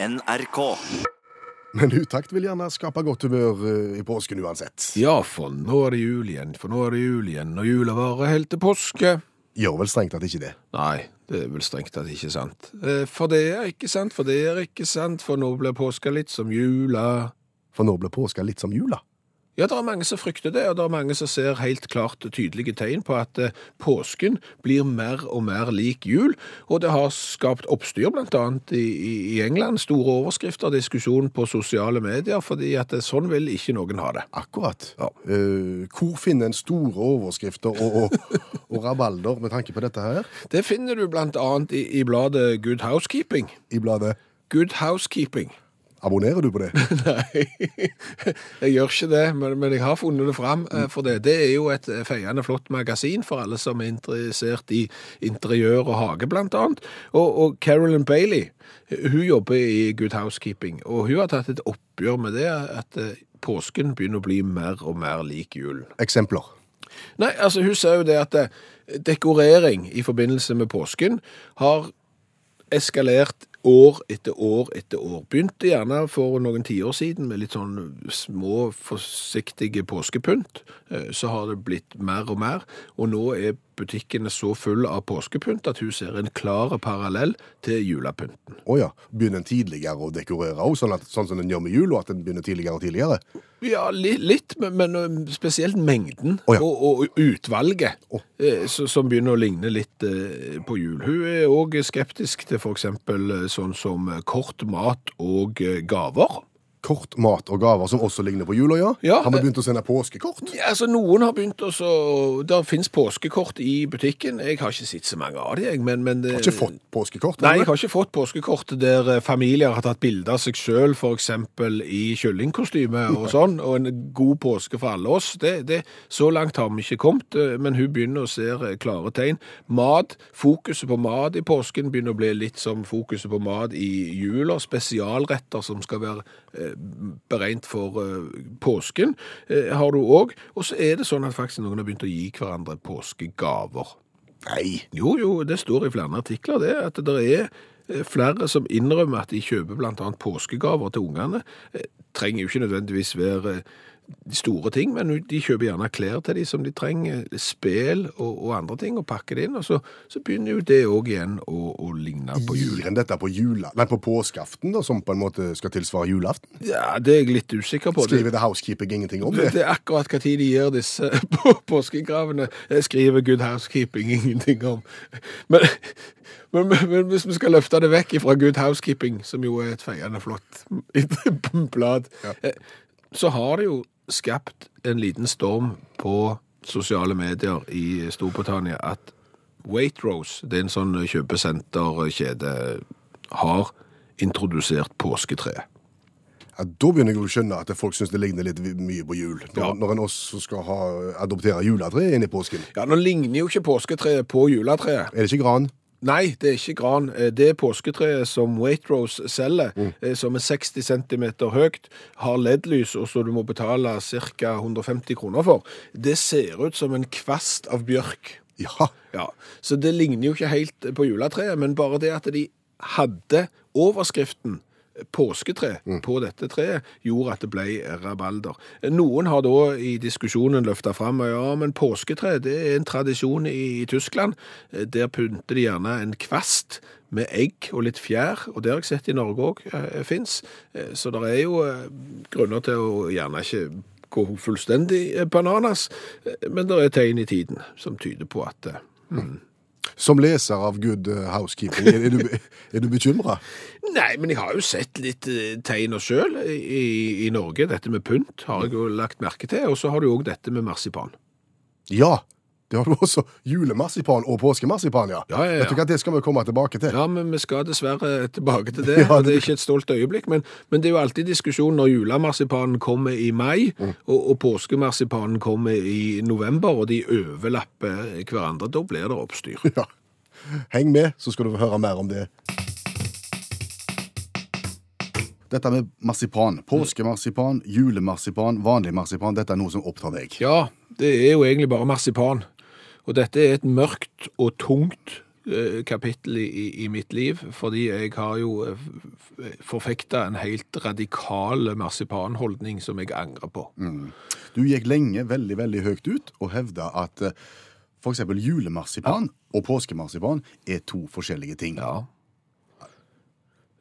NRK. Men utakt vil gjerne skape godt humør eh, i påsken uansett. Ja, for nå er det jul igjen, for nå er det jul igjen, og jula varer helt til påske. Gjør vel strengt tatt ikke det. Nei, det er vel strengt tatt ikke sant. Eh, For det er ikke sant, for det er ikke sant, for nå blir påska litt som jula. For nå blir påska litt som jula. Ja, det er mange som frykter det, og det er mange som ser helt klart tydelige tegn på at eh, påsken blir mer og mer lik jul, og det har skapt oppstyr annet i, i- England, store overskrifter, diskusjon på sosiale medier, fordi at eh, sånn vil ikke noen ha det. Akkurat. Ja. Uh, hvor finner en store overskrifter og, og, og rabalder med tanke på dette her? Det finner du annet i, i bladet Good Housekeeping. I bladet Good Housekeeping. Abonnerer du på det? Nei, jeg gjør ikke det, men, men jeg har funnet det fram eh, for det. Det er jo et eh, feiende flott magasin for alle som er interessert i interiør og hage, blant annet. Og, og Carolyn Bailey, hun jobber i Good Housekeeping, og hun har tatt et oppgjør med det at eh, påsken begynner å bli mer og mer lik julen. Eksempler. Nei, altså hun sa jo det at dekorering i forbindelse med påsken har eskalert år etter år etter år. Begynte gjerne for noen tiår siden med litt sånn små, forsiktige påskepynt. Eh, Så har det blitt mer og mer, og nå er butikkene så full av påskepynt at hun ser en klar parallell til julepynten. Å ja. Begynner en tidligere å dekorere òg, sånn, sånn som en gjør med jul, og at en begynner tidligere og tidligere? Ja, li, litt, men, men spesielt mengden oh ja. og, og utvalget, oh. eh, så, som begynner å ligne litt eh, på jul. Hun er òg skeptisk til f.eks. sånn som eh, kort mat og eh, gaver. Kort mat og gaver som også ligner på jula, ja? Ja, Har vi eh, begynt å sende påskekort? Ja, altså Noen har begynt å så Det fins påskekort i butikken. Jeg har ikke sett så mange av dem. Men, men det, Har ikke fått påskekort? Nei, jeg har ikke fått påskekort der eh, familier har tatt bilde av seg sjøl, f.eks. i kyllingkostyme og sånn, og en god påske for alle oss. Det, det, så langt har vi ikke kommet, eh, men hun begynner å se eh, klare tegn. Mat, fokuset på mat i påsken begynner å bli litt som fokuset på mat i jula. Spesialretter som skal være eh, beregnet for eh, påsken, eh, har du òg. Og så er det sånn at faktisk noen har begynt å gi hverandre påskegaver. Nei. Jo, jo, det står i flere artikler det, at det er eh, flere som innrømmer at de kjøper annet påskegaver til ungene. Trenger jo ikke nødvendigvis være store ting, men de kjøper gjerne klær til de som de trenger, spel og, og andre ting, og pakker det inn, og så, så begynner jo det òg igjen å, å ligne på jul. Gir en dette på jula, nei, på påskeaften, da, som på en måte skal tilsvare julaften? Ja, det er jeg litt usikker på. Skriver The Housekeeping ingenting om det det? er akkurat tid de gjør disse på påskegravene. Jeg skriver Good Housekeeping ingenting om. Men, men, men, men hvis vi skal løfte det vekk fra Good Housekeeping, som jo er et feiende flott blad, ja. så har det jo skapt en liten storm på sosiale medier i Storbritannia at Waitrose, det er en sånn kjøpesenterkjede, har introdusert påsketreet. Ja, da begynner jeg å skjønne at folk syns det ligner litt mye på jul. Når, Ja. når en også skal ha, adoptere juletreet inn i påsken. Ja, nå ligner jo ikke påsketreet på juletreet. Er det ikke gran? Nei, det er ikke gran. Eh, Det påsketreet som Waitrose selger, mm. som er 60 cm høyt, har LED-lys, og så du må betale ca. 150 kroner for, det ser ut som en kvast av bjørk. Ja. Ja, Så det ligner jo ikke helt på juletreet, men bare det at de hadde overskriften påsketre på dette treet, gjorde at det ble rabalder. Noen har da i diskusjonen løfta fram ja, men påsketre det er en tradisjon i, Tyskland. Der pynter de gjerne en kvast med egg og litt fjær, og det har jeg sett i Norge òg eh, fins. Så det er jo eh, grunner til å gjerne ikke gå fullstendig eh, bananas, eh, men det er tegn i tiden som tyder på at eh, Som leser av Good Housekeeping, er, du, er du bekymra? Nei, men jeg har jo sett litt tegner tegn sjøl i, i Norge. Dette med pynt har jeg jo lagt merke til. Og så har du òg dette med marsipan. Ja. Det har du også. Julemarsipan og påskemarsipan, ja. Ja, ja, ja. Vet du hva, Det skal vi komme tilbake til. Ja, men vi skal dessverre tilbake til det. Ja, og Det er ikke et stolt øyeblikk, men, men det er jo alltid diskusjon når julemarsipanen kommer i mai, og, og påskemarsipanen kommer i november, og de overlapper hverandre. Da blir det oppstyr. Ja. Heng med, så skal du få høre mer om det. Dette med marsipan. Påskemarsipan, julemarsipan, vanlig marsipan. Dette er noe som opptar deg. Ja, det er jo egentlig bare marsipan. Og dette er et mørkt og tungt eh, kapittel i, i mitt liv, fordi jeg har jo eh, forfekta en helt radikal marsipanholdning som jeg angrer på. Du gikk lenge veldig, veldig høyt ut og hevda at f.eks. for eksempel julemarsipan og påskemarsipan er to forskjellige ting. Ja.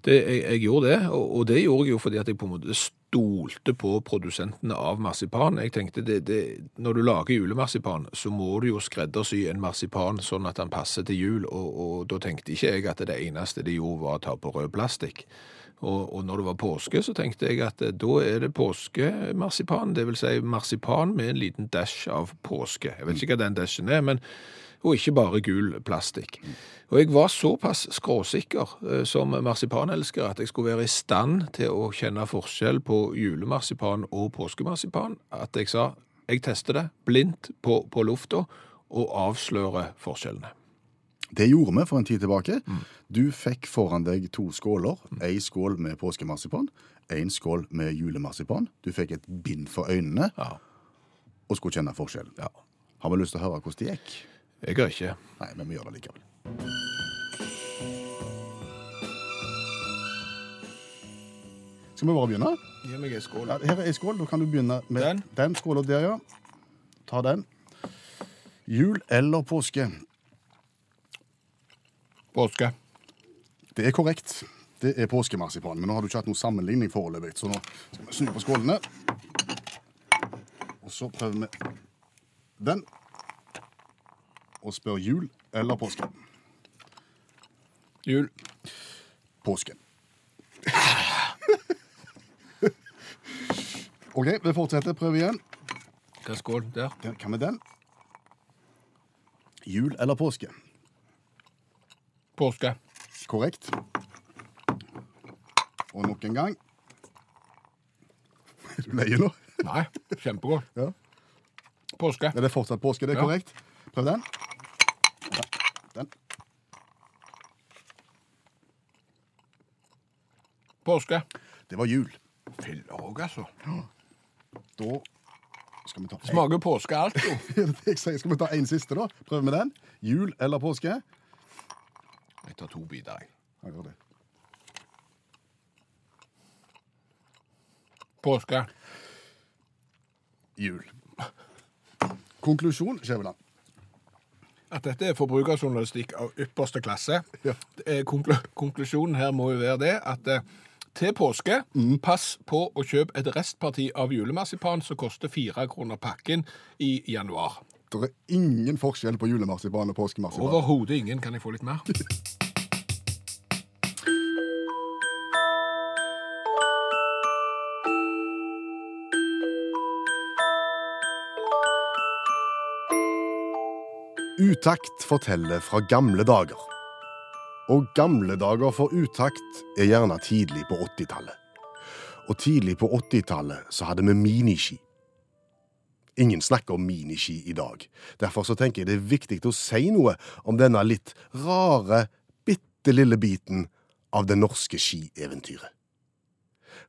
Det, jeg, jeg gjorde det, og, og det gjorde jeg jo fordi at jeg på en måte stolte på produsentene av marsipan. Jeg tenkte, det, det, Når du lager julemarsipan, så må du jo skreddersy en marsipan sånn at den passer til jul, og, og da tenkte ikke jeg at det eneste de gjorde var å ta på rød plastikk. Og, og når det var påske, så tenkte jeg at eh, da er det påskemarsipan, det vil si marsipan med en liten dash av påske. Jeg vet ikke hva den dashen er, men og ikke bare gul plastikk. Og jeg var såpass skråsikker eh, som marsipanelsker at jeg skulle være i stand til å kjenne forskjell på julemarsipan og påskemarsipan, at jeg sa jeg tester det blindt på, på lufta og avslører forskjellene. Det gjorde vi for en tid tilbake. Du fikk foran deg to skåler. Ei skål med påskemarsipan, en skål med julemarsipan. Du fikk et bind for øynene Ja. og skulle kjenne forskjellen. ja. Har vi lyst til å høre hvordan det gikk? Jeg har ikke. Nei, men vi gjør det likevel. Skal vi bare begynne? Gi meg ei skål. Ja, her er ei skål. Da kan du begynne med Den? den skåla der, ja. Ta den. Jul eller påske? Påske. Det er korrekt. Det er påskemarsipan. Men nå har du ikke hatt noen sammenligning foreløpig, så nå skal vi snu på skålene. Og så prøver vi den. Og spør jul eller påske. Jul. Påske. OK, vi fortsetter. Prøv igjen. Hva er skål der? Der, Hva med den? Jul eller påske? Påske. Korrekt. Og nok en gang. Er du lei nå? Nei, kjempegodt. Ja. Påske. Er det fortsatt påske? Det er Ja. korrekt. Prøv den. Ja, Den. Påske. Det var jul. Filler òg, altså. Da skal vi ta Smaker påske alt, jo. Er det det jeg sier? Skal vi ta en siste, da? Prøv med den. Jul eller påske? Jeg tar to biter, jeg. Ja, gjør det. Påske. Jul. Konklusjon, Skjæveland. At dette er forbrukerjournalistikk av ypperste klasse. Ja. Konklu konklusjonen her må jo være det at eh, til påske, pass på å kjøpe et restparti av julemarsipan som koster fire kroner pakken i januar. Det er ingen forskjell på julemarsipan og påskemarsipan. Overhodet ingen. Kan jeg få litt mer? Utakt forteller fra gamle dager. Og gamle dager for utakt er gjerne tidlig på 80-tallet. Og tidlig på 80-tallet så hadde vi miniski. Ingen snakker om miniski i dag. Derfor så tenker jeg det er viktig å si noe om denne litt rare, bitte lille biten av det norske skieventyret.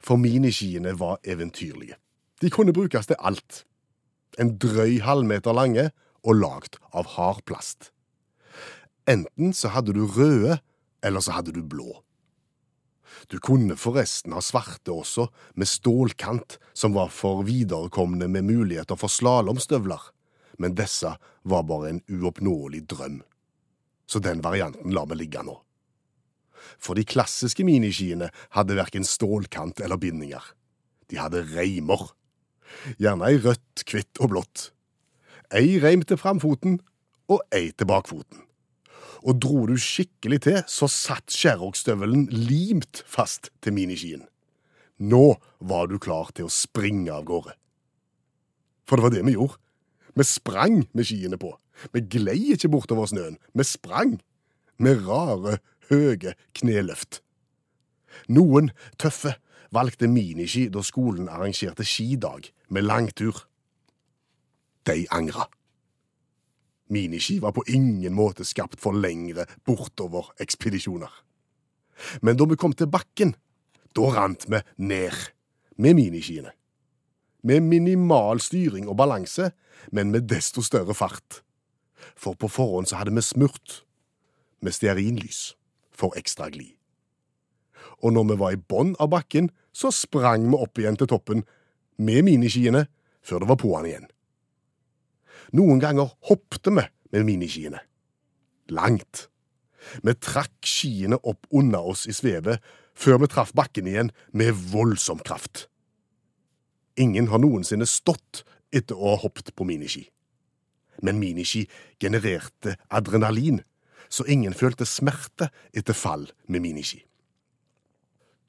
For miniskiene var eventyrlige. De kunne brukes til alt. En drøy halvmeter lange og lagd av hard plast. Enten så hadde du røde, eller så hadde du blå. Du kunne forresten ha svarte også, med stålkant, som var for viderekomne med muligheter for slalåmstøvler, men disse var bare en uoppnåelig drøm. Så den varianten lar vi ligge nå. For de klassiske miniskiene hadde verken stålkant eller bindinger. De hadde reimer. Gjerne i rødt, hvitt og blått. Ei reim til framfoten og ei til bakfoten. Og dro du skikkelig til, så satt skjærrockstøvelen limt fast til miniskien. Nå var du klar til å springe av gårde. For det var det vi gjorde. Vi sprang med skiene på. Vi glei ikke bortover snøen. Vi sprang. Med rare, høye kneløft. Noen tøffe valgte miniski da skolen arrangerte skidag med langtur. De angra. Miniski var på ingen måte skapt for lengre bortover-ekspedisjoner. Men da vi kom til bakken, da rant vi ned med miniskiene. Med minimal styring og balanse, men med desto større fart. For på forhånd så hadde vi smurt. med stearinlys for ekstra glid. Og når vi var i bånn av bakken, så sprang vi opp igjen til toppen med miniskiene før det var på'n igjen. Noen ganger hoppte vi med miniskiene. Langt. Vi trakk skiene opp under oss i svevet før vi traff bakken igjen med voldsom kraft. Ingen har noensinne stått etter å ha hoppet på miniski. Men miniski genererte adrenalin, så ingen følte smerte etter fall med miniski.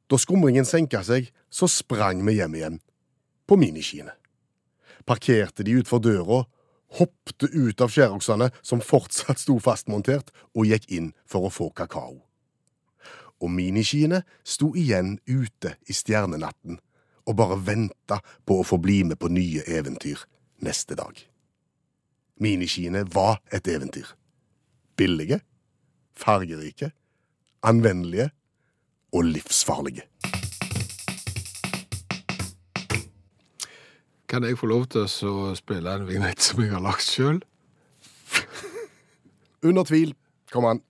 Da skumringen senka seg, så sprang vi hjem igjen, på miniskiene. Parkerte de utfor døra, hoppte ut av skjæroksene som fortsatt sto fastmontert, og gikk inn for å få kakao. Og miniskiene sto igjen ute i stjernenatten og bare venta på å få bli med på nye eventyr neste dag. Miniskiene var et eventyr. Billige, fargerike, anvendelige og livsfarlige. Kan jeg få lov til å spille en vignett som jeg har lagt sjøl? Under tvil. Kom an.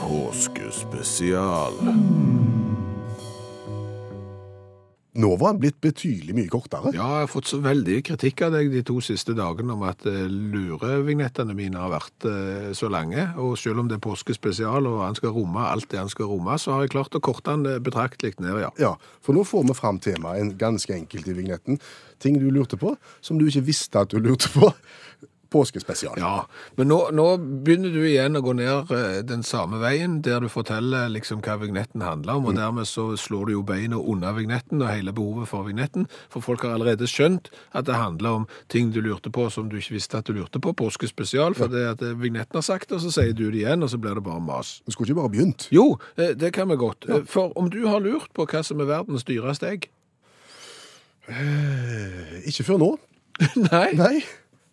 Påskespesial. Nå var han blitt betydelig mye kortere. Ja, jeg har fått så veldig kritikk av deg de to siste dagene om at eh, lurevignettene mine har vært eh, så lange. Og selv om det er påskespesial og han skal romme alt det han skal romme, så har jeg klart å korte han eh, betraktelig ned, ja. Ja, for nå får vi fram temaet en ganske enkelt i vignetten. Ting du lurte på, som du ikke visste at du lurte på. Påskespesial. Ja, men nå, nå begynner du igjen å gå ned eh, den samme veien, der du forteller liksom hva vignetten handler om, og dermed så slår du jo beina under vignetten og hele behovet for vignetten, for folk har allerede skjønt at det handler om ting du lurte på som du ikke visste at du lurte på, påskespesial, for det at eh, vignetten har sagt det, og så sier du det igjen, og så blir det bare mas. Du skulle ikke bare begynt. Jo, eh, det kan vi godt. Ja. For om du har lurt på hva som er verdens dyreste egg Eh, Ikke før nå. Nei. Nei.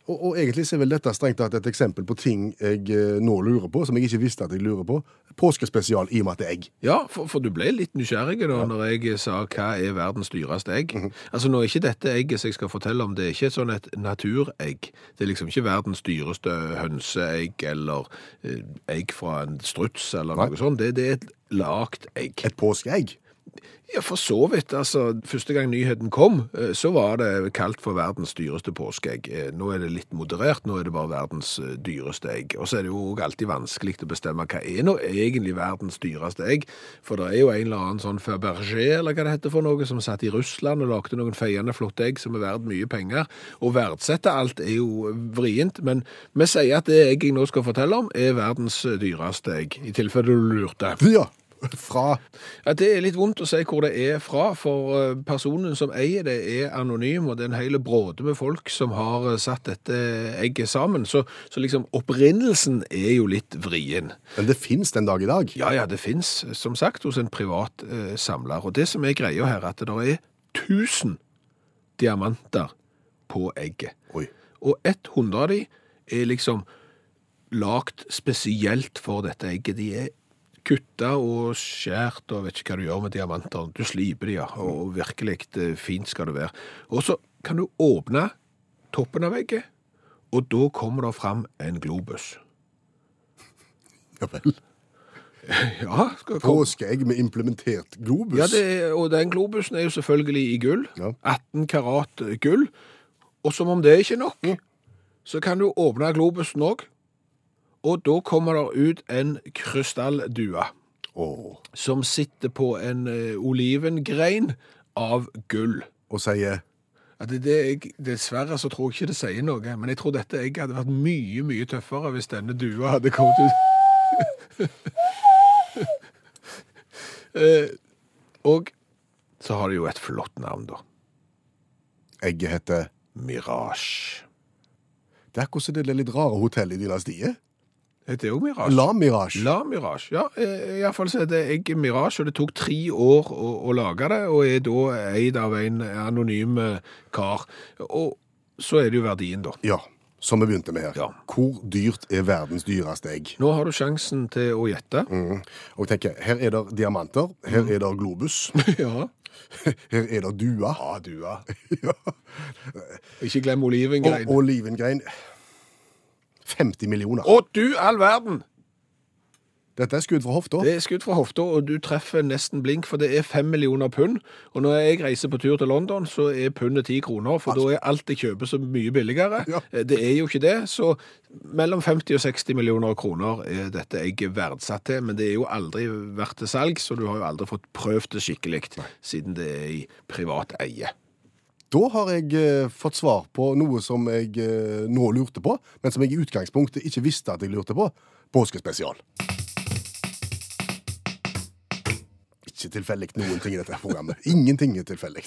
Og, og egentlig så er vel dette strengt tatt et eksempel på ting jeg eh, nå lurer på, som jeg ikke visste at jeg lurer på. Påskespesial i og med at det er egg. Ja, for, for du ble litt nysgjerrig da når jeg sa hva er verdens dyreste egg. Altså nå er ikke dette egget som jeg skal fortelle om, det er ikke et sånn et naturegg. Det er liksom ikke verdens dyreste hønseegg eller eh, egg fra en struts eller Nei. noe sånt. Det, det er et lagt egg. Et påskeegg. Ja, for så vidt. Altså, første gang nyheten kom, eh, så var det kalt for verdens dyreste påskeegg. Eh, Nå er det litt moderert, nå er det bare verdens eh, dyreste egg. Og så er det jo alltid vanskelig å bestemme hva er nå egentlig verdens dyreste egg. For det er jo en eller annen sånn Fabergé, eller hva det heter for noe, som satt i Russland og lagde noen feiende flotte egg som er verdt mye penger. Å verdsette alt er jo vrient, men vi sier at det egget jeg nå skal fortelle om, er verdens dyreste egg. I tilfelle du lurte. Ja. Fra Ja, Det er litt vondt å si hvor det er fra, for eh, personen som eier det er anonym, og det er en hel bråde med folk som har eh, satt dette egget sammen. Så, så liksom opprinnelsen er jo litt vrien. Men det fins den dag i dag. Ja, ja, det fins, som sagt, hos en privat eh, samler. Og det som er greia her, er at det er 1000 diamanter på egget. Oi. Og 100 av de er liksom lagt spesielt for dette egget. De er kutta og skjært, og vet ikke hva du gjør med diamanter. Du sliper de, ja, og virkelig fint skal det være. Og så kan du åpne toppen av egget, og da kommer det fram en globus. Ja vel. Ja, skal. Påskeegg med implementert globus. Ja, det er, og den globusen er jo selvfølgelig i gull. Ja. 18 karat gull. Og som om det ikke er nok, så kan du åpne globusen òg. Og da kommer det ut en krystalldue Åh. som sitter på en eh, olivengrein av gull. Og sier det, det, jeg, dessverre så tror jeg ikke det sier noe, men jeg tror dette egget hadde vært mye, mye tøffere hvis denne dua hadde kommet ut. eh, og så har det jo et flott navn, da. egget heter Mirage. Det er akkurat som det litt rare hotellet i dynastiet. Heter det jo Mirage? La Mirage. La Mirage, ja. eh, Iallfall så er det egg Mirage, og det tok tre år å, å lage det, og er da eid av en anonym eh, kar. Og så er det jo verdien, da. Ja, som vi begynte med her. Ja. Hvor dyrt er verdens dyreste egg? Nå har du sjansen til å gjette. Mm. Og tenker, her er det diamanter, her er det globus. ja. Her er det dua. Ja, dua. Ja. Ikke glem Og olivengrein. Olivengrein. 50 millioner. Å, du all verden! Dette er skudd fra hofta. Det er skudd fra hofta, og du treffer nesten blink, for det er fem millioner pund. Og når jeg reiser på tur til London, så er pundet ti kroner, for da er alt jeg kjøper så mye billigere. Ja. Eh, Det er jo ikke det, så mellom 50 og 60 millioner kroner er dette egget verdsatt til, men det er jo aldri vært til salg, så du har jo aldri fått prøvd det skikkelig, siden det er i privat eie. Da har jeg eh, fått svar på noe som jeg eh, nå lurte på, men som jeg i utgangspunktet ikke visste at jeg lurte på. Påskespesial. Ikke tilfeldig noen ting i dette programmet. Ingenting er tilfeldig.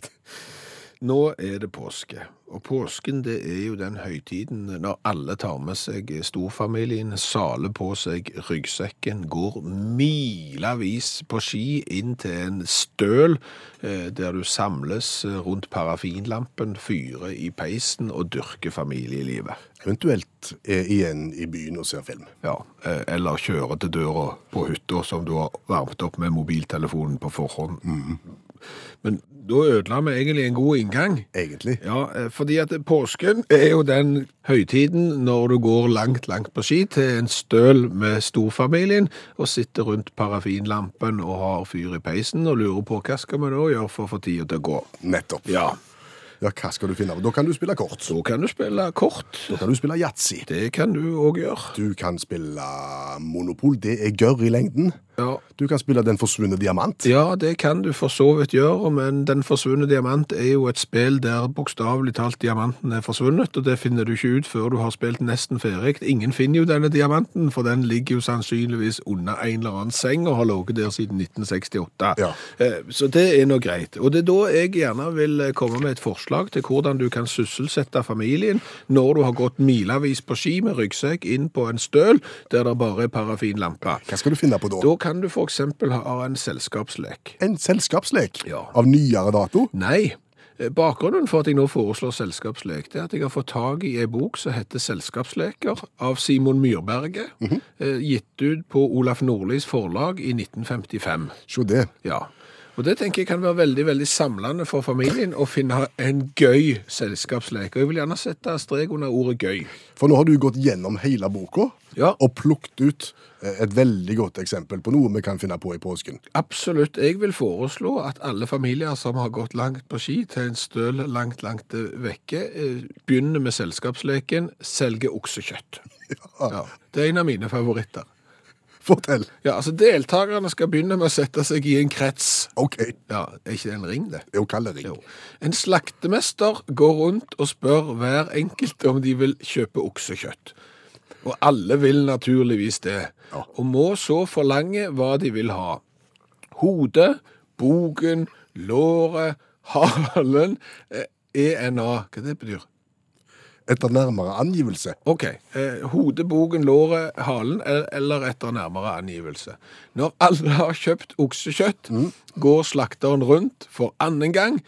Nå er det påske, og påsken det er jo den høytiden når alle tar med seg storfamilien, saler på seg ryggsekken, går milevis på ski inn til en støl eh, der du samles rundt parafinlampen, fyrer i peisen og dyrker familielivet. Eventuelt er igjen i byen og ser film. Ja, eh, eller kjører til døra på hytta som du har varmt opp med mobiltelefonen på forhånd. Men da ødela vi egentlig en god inngang. Egentlig. Ja, eh, fordi at påsken er jo den høytiden når du går langt, langt på ski til en støl med storfamilien og sitter rundt parafinlampen og har fyr i peisen og lurer på hva skal vi da gjøre for å få tida til å gå. Nettopp. Ja, Ja, hva skal du finne? Da kan du spille kort. så kan du spille kort. Da kan du spille yatzy. Det kan du òg gjøre. Du kan spille monopol. Det er gørr i lengden. Ja. Du kan spille Den forsvunne diamant. Ja, det kan du for så vidt gjøre, men Den forsvunne diamant er jo et spill der bokstavelig talt diamanten er forsvunnet, og det finner du ikke ut før du har spilt nesten ferdig. Ingen finner jo denne diamanten, for den ligger jo sannsynligvis under en eller annen seng og har ligget der siden 1968. Ja. Eh, Så det er nå greit. Og det er da jeg gjerne vil komme med et forslag til hvordan du kan sysselsette familien når du har gått milevis på ski med ryggsekk inn på en støl der det bare er parafinlampe. Hva skal du finne på da? Da kan du eksempel ha en selskapslek. En selskapslek Ja. av nyere dato. Nei. Eh, Bakgrunnen for at jeg nå foreslår selskapslek, det er at jeg har fått tag i ei bok som heter Selskapsleker av Simon Myrberget, eh, gitt ut på Olaf Nordlis forlag i 1955. Se det. Ja. Og det tenker jeg kan være veldig, veldig samlende for familien å finne en gøy selskapslek. Og jeg vil gjerne sette strek under ordet gøy. For nå har du gått gjennom hele boka Ja. og plukket ut eh, et veldig godt eksempel på noe vi kan finne på i påsken. Absolutt. Jeg vil foreslå at alle familier som har gått langt på ski til en støl langt, langt vekke, eh, begynner med selskapsleken selge oksekjøtt. Ja. Det er en av mine favoritter. Fortell. Ja, altså Deltakerne skal begynne med å sette seg i en krets. OK. Ja, Er ikke det en ring, det? Jo, kall det ring. Jo. En slaktemester går rundt og spør hver enkelt om de vil kjøpe oksekjøtt. Og alle vil naturligvis det, Ja. og må så forlange hva de vil ha. Hodet, bogen, låret, halen, eh, ENA, hva det betyr? Etter nærmere angivelse. Ok, eh, hodet, bogen, låret, halen, eller etter nærmere angivelse. Når alle har kjøpt oksekjøtt, går slakteren rundt for annen gang,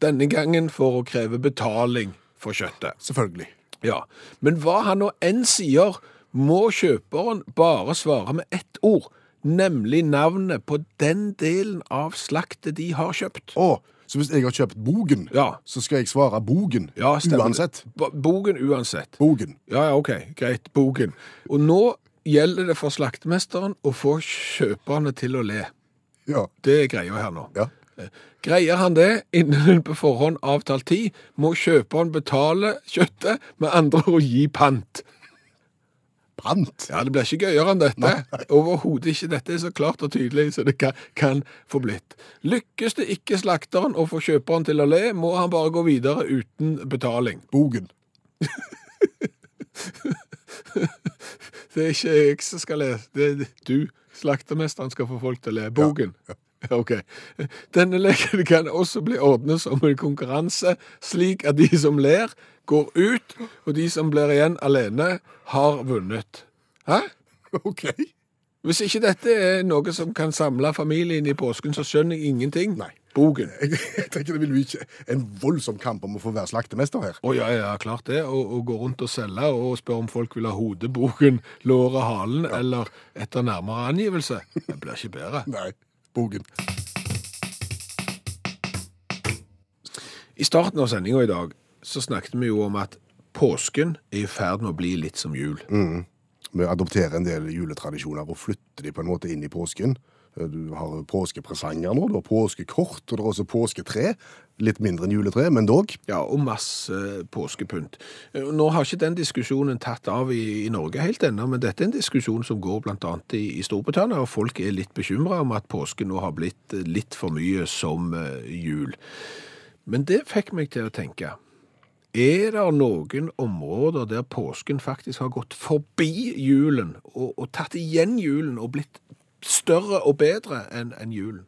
denne gangen for å kreve betaling for kjøttet. Selvfølgelig. Ja, men hva han nå enn sier, må kjøperen bare svare med ett ord, nemlig navnet på den delen av slaktet de har kjøpt. Å, så hvis jeg har kjøpt bogen, Ja. så skal jeg svare bogen Ja, stemmer. uansett? Bo- Bogen uansett. Bogen. Ja, ja, ok, greit, bogen. Og nå gjelder det for slaktemesteren å få kjøperne til å le. Ja. Det er greia her nå. ja. Greier han det innen en på forhånd avtalt tid, må kjøperen betale kjøttet, med andre ord gi pant. Pant. Ja, det blir ikke gøyere enn dette. Overhodet ikke. Dette er så klart og tydelig som det kan, kan få blitt. Lykkes det ikke slakteren å få kjøperen til å le, må han bare gå videre uten betaling. Bogen. Det er ikke jeg som skal le, det er du, slaktermesteren, skal få folk til å le. Bogen. Ok. Denne leken kan også bli ordnet som en konkurranse, slik at de som ler, går ut, og de som blir igjen alene, har vunnet. Hæ? OK. Hvis ikke dette er noe som kan samle familien i påsken, så skjønner jeg ingenting. Nei. Bogen. Jeg, jeg tenker det vil bli en voldsom kamp om å få være slaktemester her. Å ja, ja, klart det. Og, og gå rundt og selge og spørre om folk vil ha hodet, boken, låret, halen, eller etter nærmere angivelse. Det blir ikke bedre. Nei. Boken. I starten av sendinga i dag så snakket vi jo om at påsken er i ferd med å bli litt som jul. Mm. Vi adopterer en del juletradisjoner og flytter de på en måte inn i påsken. Du har påskepresanger nå, du har påskekort, og det er også påsketre. Litt mindre enn juletre, men dog. Ja, og masse påskepynt. Eh, Nå har ikke den diskusjonen tatt av i, i Norge helt ennå, men dette er en diskusjon som går annet i, i Storbritannia, og folk er litt bekymra om at påsken nå har blitt eh, litt for mye som eh, jul. Men det fikk meg til å tenke. Er det noen områder der påsken faktisk har gått forbi julen, og, og tatt igjen julen, og blitt større og bedre enn en julen?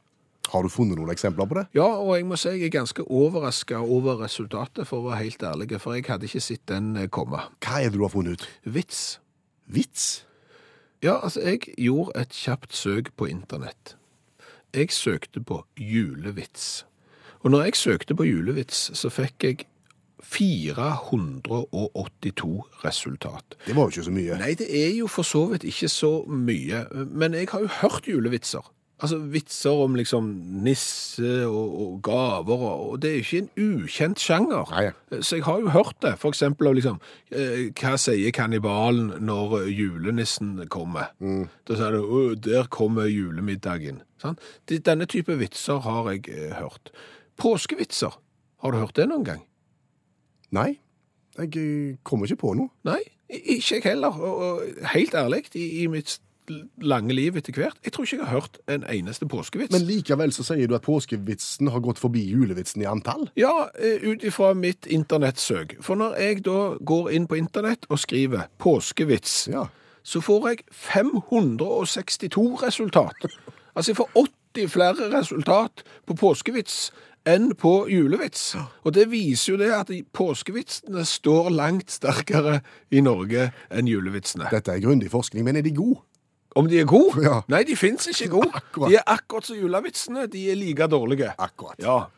Har du funnet noen eksempler på det? Ja, og jeg må si jeg er ganske overraska over resultatet, for å være helt ærlig, for jeg hadde ikke sett den eh, komme. Hva er det du har funnet ut? Vits. Vits? Ja, altså, jeg gjorde et kjapt søk på internett. Jeg søkte på julevits. Og når jeg søkte på julevits, så fikk jeg 482 resultat. Det var jo ikke så mye. Nei, det er jo for så vidt ikke så mye, men jeg har jo hørt julevitser. Altså vitser om liksom nisse og, og gaver, og og det er jo ikke en ukjent sjanger. Nei. Så jeg har jo hørt det, for eksempel av liksom, eh, hva sier kannibalen når julenissen kommer? Da sier du, der kommer julemiddagen. Sånn? Denne type vitser har jeg eh, hørt. Påskevitser, har du hørt det noen gang? Nei, jeg eh, kommer ikke på noe. Nei, ikke jeg heller. Og, helt ærlig, i, i mitt lange liv etter hvert, jeg tror ikke jeg har hørt en eneste påskevits. Men likevel så sier du at påskevitsen har gått forbi julevitsen i antall. Ja, eh, ut ifra mitt internettsøk. For når jeg da går inn på internett og skriver påskevits, Ja. så får jeg 562 resultat. Altså jeg får 80 flere resultat på påskevits enn på julevits. Og det viser jo det at påskevitsene står langt sterkere i Norge enn julevitsene. Dette er grundig forskning, men er de gode? Om de er gode? Ja. Nei, de fins ikke gode. De er akkurat som julevitsene. De er like dårlige. Akkurat. Ja,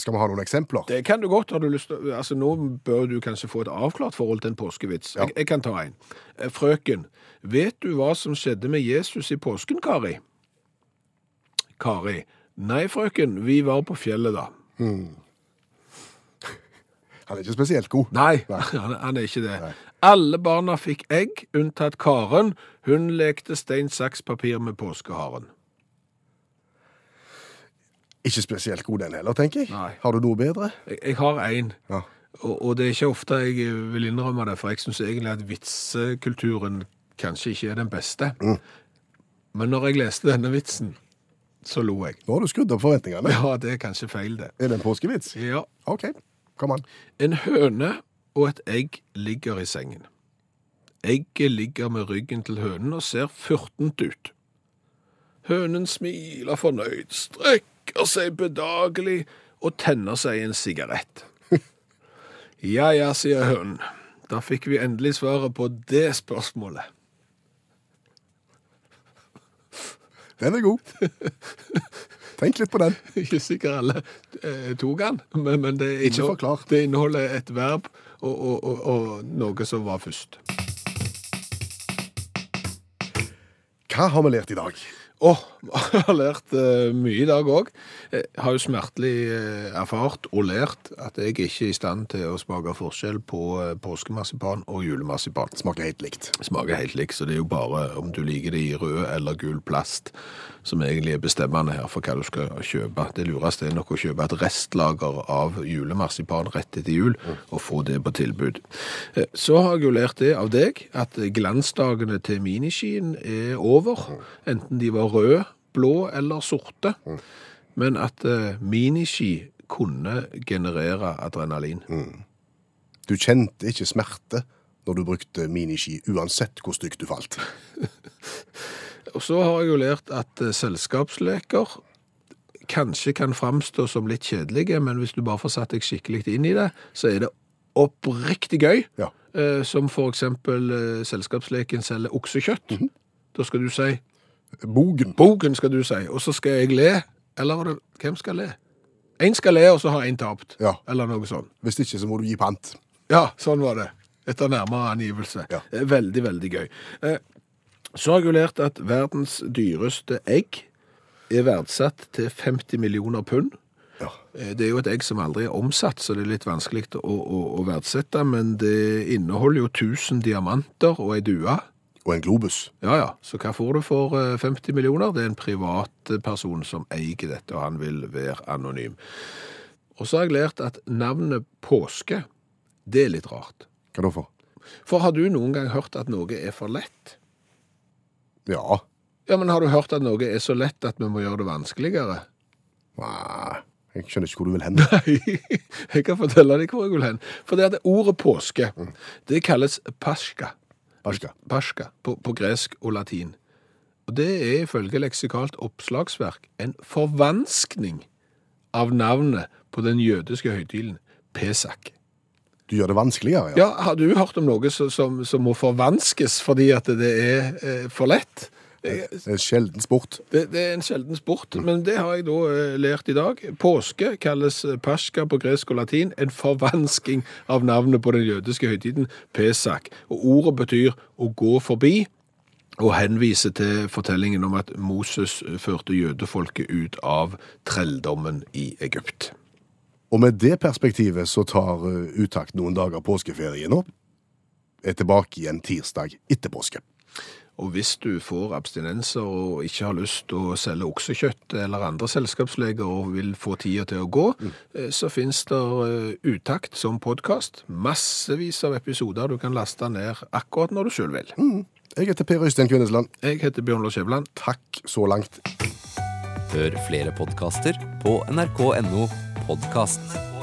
Skal vi ha noen eksempler? det kan du godt. Har du lyst til Altså, nå bør du kanskje få et avklart forhold til en påskevits. Ja. Jeg, jeg kan ta en. Eh, Frøken, vet du hva som skjedde med Jesus i påsken, Kari? Kari. Nei, frøken, vi var på fjellet da. Han er ikke spesielt god. Nei, han, han er ikke det. Alle barna fikk egg, unntatt Karen. Hun lekte stein, saks, papir med påskeharen. Ikke spesielt god den heller, tenker jeg. Nei. Har du noe bedre? Jeg, jeg har en. Ja. Og, og det er ikke ofte jeg vil innrømme det, for jeg syns egentlig at vitsekulturen kanskje ikke er den beste. Men når jeg leste denne vitsen, så lo jeg. Nå har du skrudd opp forventningene. Ja, det er kanskje feil, det. Er det en påskevits? Ja. OK, kom an. En høne og et egg ligger i sengen. Egget ligger med ryggen til hønen og ser furtent ut. Hønen smiler fornøyd, strekker seg bedagelig og tenner seg en sigarett. Ja, ja, sier hønen. Da fikk vi endelig svaret på det spørsmålet. Den er god. Tenk litt på den. Ikke sikkert alle eh, tok den, men, men det, Ikke det inneholder et verb og, og, og, og noe som var først. Hva har vi lært i dag? Åh, jeg har lært uh, mye i dag òg. Har jo smertelig uh, erfart og lært at jeg ikke er i stand til å smake forskjell på uh, påskemarsipan og julemarsipan. Smaker helt likt. Smaker helt likt, så det er jo bare om du liker det i rød eller gul plast som egentlig er bestemmende her for hva du skal kjøpe. Det lureste er nok å kjøpe et restlager av julemarsipan rett etter jul, og få det på tilbud. Så har jeg jo lært det av deg, at glansdagene til miniskien er over, enten de var røde, blå eller sorte, men at eh, miniski kunne generere adrenalin. Du kjente ikke smerte når du brukte miniski, uansett hvor stygt du falt. Og så har jeg jo lært at eh, selskapsleker kanskje kan framstå som litt kjedelige, men hvis du bare får satt deg skikkelig inn i det, så er det oppriktig gøy. Ja. Eh, som for eksempel eh, selskapsleken selger oksekjøtt. Da skal du si Bogen. bogen, skal du si, og så skal jeg le. Eller det hvem skal le? Én skal le, og så har én tapt. Ja. Eller noe sånt. Hvis ikke, så må du gi pant. Ja, sånn var det. Etter nærmere angivelse. Ja. Eh, Veldig, veldig gøy. Eh, Så har jeg jo lært at verdens dyreste egg er verdsatt til 50 millioner pund. Ja. Eh, Det er jo et egg som aldri er omsatt, så det er litt vanskelig å, å, å verdsette, men det inneholder jo 1000 diamanter og ei due. Og en globus. Ja, ja. Så hva får du for eh, 50 millioner? Det er en privatperson som eier dette, og han vil være anonym. Og så har jeg lært at navnet påske, det er litt rart. Hva da for? For har du noen gang hørt at noe er for lett? Ja. Ja, men har du hørt at noe er så lett at vi må gjøre det vanskeligere? Nei, jeg skjønner ikke hvor du vil hen. Nei, jeg kan fortelle deg hvor jeg vil hen. For det at ordet påske, det kalles pascha. Pascha. Pascha på, på gresk og latin. Og det er ifølge leksikalt oppslagsverk en forvanskning av navnet på den jødiske høytiden Pesak. Du gjør det vanskeligere, ja. Ja, har du hørt om noe som, som, som må forvanskes fordi at det er eh, for lett? Det er en sjelden sport. Det, det er en sjelden sport, men det har jeg da eh, lært i dag. Påske kalles pasjka på gresk og latin, en forvansking av navnet på den jødiske høytiden Pesak. Og ordet betyr å gå forbi, og henviser til fortellingen om at Moses førte jødefolket ut av trelldommen i Egypt. Og med det perspektivet så tar Utakt noen dager påskeferie nå. Er tilbake igjen tirsdag etter påske. Og hvis du får abstinenser og ikke har lyst til å selge oksekjøtt eller andre selskapsleger og vil få tida til å gå, mm. så finnes det eh, Utakt som podkast. Massevis av episoder du kan laste ned akkurat når du sjøl vil. Jeg heter Per Øystein Kvinnesland. Jeg heter Bjørn Lars Skjæveland. Takk så langt. Hør flere podkaster på nrk.no podkast.